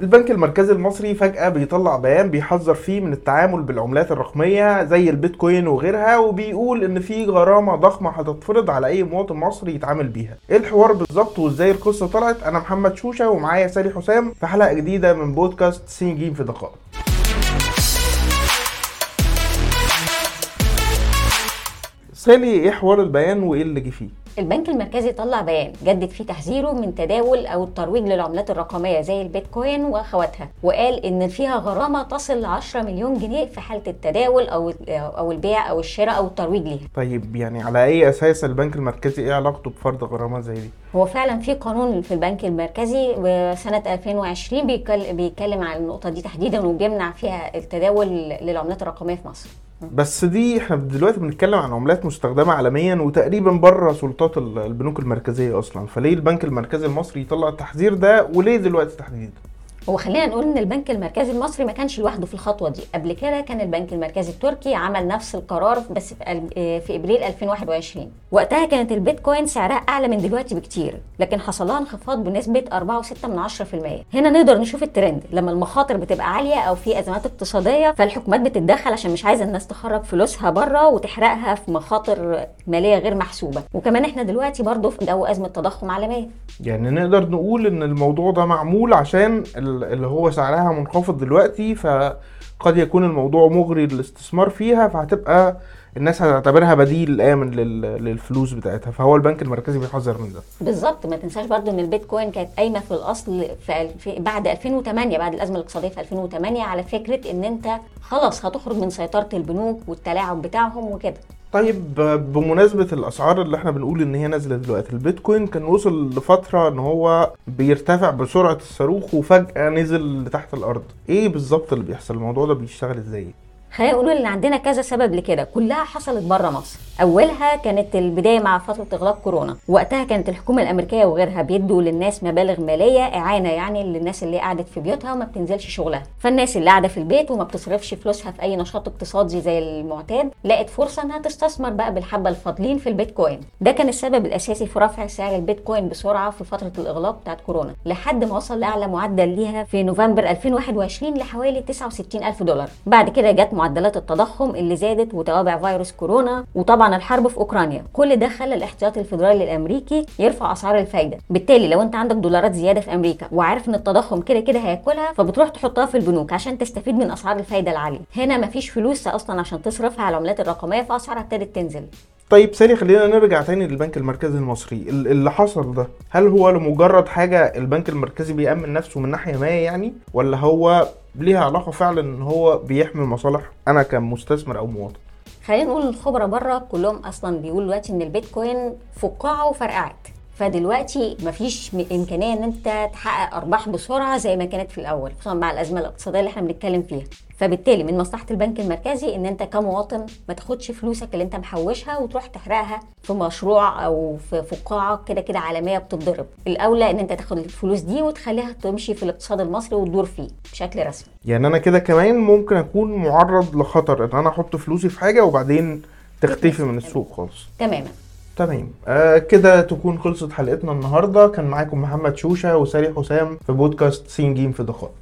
البنك المركزي المصري فجأة بيطلع بيان بيحذر فيه من التعامل بالعملات الرقمية زي البيتكوين وغيرها وبيقول إن في غرامة ضخمة هتتفرض على أي مواطن مصري يتعامل بيها. إيه الحوار بالظبط وإزاي القصة طلعت؟ أنا محمد شوشة ومعايا سالي حسام في حلقة جديدة من بودكاست سين جيم في دقائق. سالي إيه حوار البيان وإيه اللي جه فيه؟ البنك المركزي طلع بيان جدد فيه تحذيره من تداول أو الترويج للعملات الرقمية زي البيتكوين وأخواتها وقال إن فيها غرامة تصل ل 10 مليون جنيه في حالة التداول أو أو البيع أو الشراء أو الترويج ليها. طيب يعني على أي أساس البنك المركزي إيه علاقته بفرض غرامة زي دي؟ هو فعلا في قانون في البنك المركزي وسنة 2020 بيتكلم عن النقطة دي تحديدا وبيمنع فيها التداول للعملات الرقمية في مصر. بس دي إحنا دلوقتي بنتكلم عن عملات مستخدمة عالميا وتقريبا بره سلطات البنوك المركزية أصلا. فليه البنك المركزي المصري يطلع التحذير ده وليه دلوقتي تحديدا؟ هو خلينا نقول إن البنك المركزي المصري ما كانش لوحده في الخطوة دي. قبل كده كان البنك المركزي التركي عمل نفس القرار بس في إبريل 2021 وقتها كانت البيتكوين سعرها أعلى من دلوقتي بكتير لكن حصل لها انخفاض بنسبة 4.6% هنا نقدر نشوف الترند لما المخاطر بتبقى عالية أو في أزمات اقتصادية فالحكومات بتتدخل عشان مش عايزة الناس تخرج فلوسها بره وتحرقها في مخاطر مالية غير محسوبة. وكمان إحنا دلوقتي برضه في جو أزمة تضخم عالمية. يعني نقدر نقول إن الموضوع ده معمول عشان اللي هو سعرها منخفض دلوقتي فقد يكون الموضوع مغري للاستثمار فيها فهتبقى الناس هتعتبرها بديل آمن للفلوس بتاعتها. فهو البنك المركزي بيحذر من ده. بالظبط. ما تنساش برضو إن البيتكوين كانت قايمة في الأصل في, بعد 2008 بعد الأزمة الاقتصادية في 2008 على فكرة إن أنت خلاص هتخرج من سيطرة البنوك والتلاعب بتاعهم وكده. طيب بمناسبة الأسعار اللي إحنا بنقول إن هي نازلة دلوقتي، البيتكوين كان وصل لفترة إن هو بيرتفع بسرعة الصاروخ وفجأة نزل لتحت الأرض، إيه بالظبط اللي بيحصل؟ الموضوع ده بيشتغل إزاي؟ خلينا نقول إن عندنا كذا سبب لكده. كلها حصلت بره مصر. أولها كانت البداية مع فترة إغلاق كورونا. وقتها كانت الحكومة الأمريكية وغيرها بيدوا للناس مبالغ مالية إعانة يعني للناس اللي قعدت في بيوتها وما بتنزلش شغلها. فالناس اللي قاعدة في البيت وما بتصرفش فلوسها في أي نشاط اقتصادي زي المعتاد لقت فرصة إنها تستثمر بقى بالحبة الفاضلين في البيتكوين. ده كان السبب الأساسي في رفع سعر البيتكوين بسرعة في فترة الإغلاق بتاعت كورونا. لحد ما وصل لاعلى معدل ليها في نوفمبر 2021 لحوالي 69 ألف دولار. بعد كده جت معدلات التضخم اللي زادت وتوابع فيروس كورونا وطبعا الحرب في أوكرانيا. كل ده خلى الاحتياطي الفيدرالي الأمريكي يرفع أسعار الفايدة. بالتالي لو أنت عندك دولارات زيادة في أمريكا وعارف إن التضخم كده كده هياكلها فبتروح تحطها في البنوك عشان تستفيد من أسعار الفايدة العالية. هنا مفيش فلوس أصلا عشان تصرفها على العملات الرقمية فأسعارها ابتدت تنزل. طيب سالي خلينا نرجع تاني للبنك المركزي المصري. اللي حصل ده هل هو لمجرد حاجة البنك المركزي بيأمن نفسه من ناحية ما يعني ولا هو ليها علاقة فعلا إن هو بيحمي مصالح؟ أنا كمستثمر أو مواطن. خلينا نقول الخبراء بره كلهم أصلا بيقولوا دلوقتي إن البيتكوين فقاعة وفرقعت. فدلوقتي مفيش امكانية إن أنت تحقق أرباح بسرعة زي ما كانت في الأول خصوصا مع الأزمة الاقتصادية اللي إحنا بنتكلم فيها. فبالتالي من مصلحة البنك المركزي إن أنت كمواطن ما تاخدش فلوسك اللي أنت محوشها وتروح تحرقها في مشروع أو في فقاعة كده كده عالمية بتتضرب. الأولى إن أنت تاخد الفلوس دي وتخليها تمشي في الاقتصاد المصري وتدور فيه بشكل رسمي. يعني أنا كده كمان ممكن أكون معرض لخطر إن أنا أحط فلوسي في حاجة وبعدين تختفي من السوق خالص. تماما. تمام. آه كده تكون خلصت حلقتنا النهارده. كان معاكم محمد شوشة وسالي حسام في بودكاست سين جيم في دقائق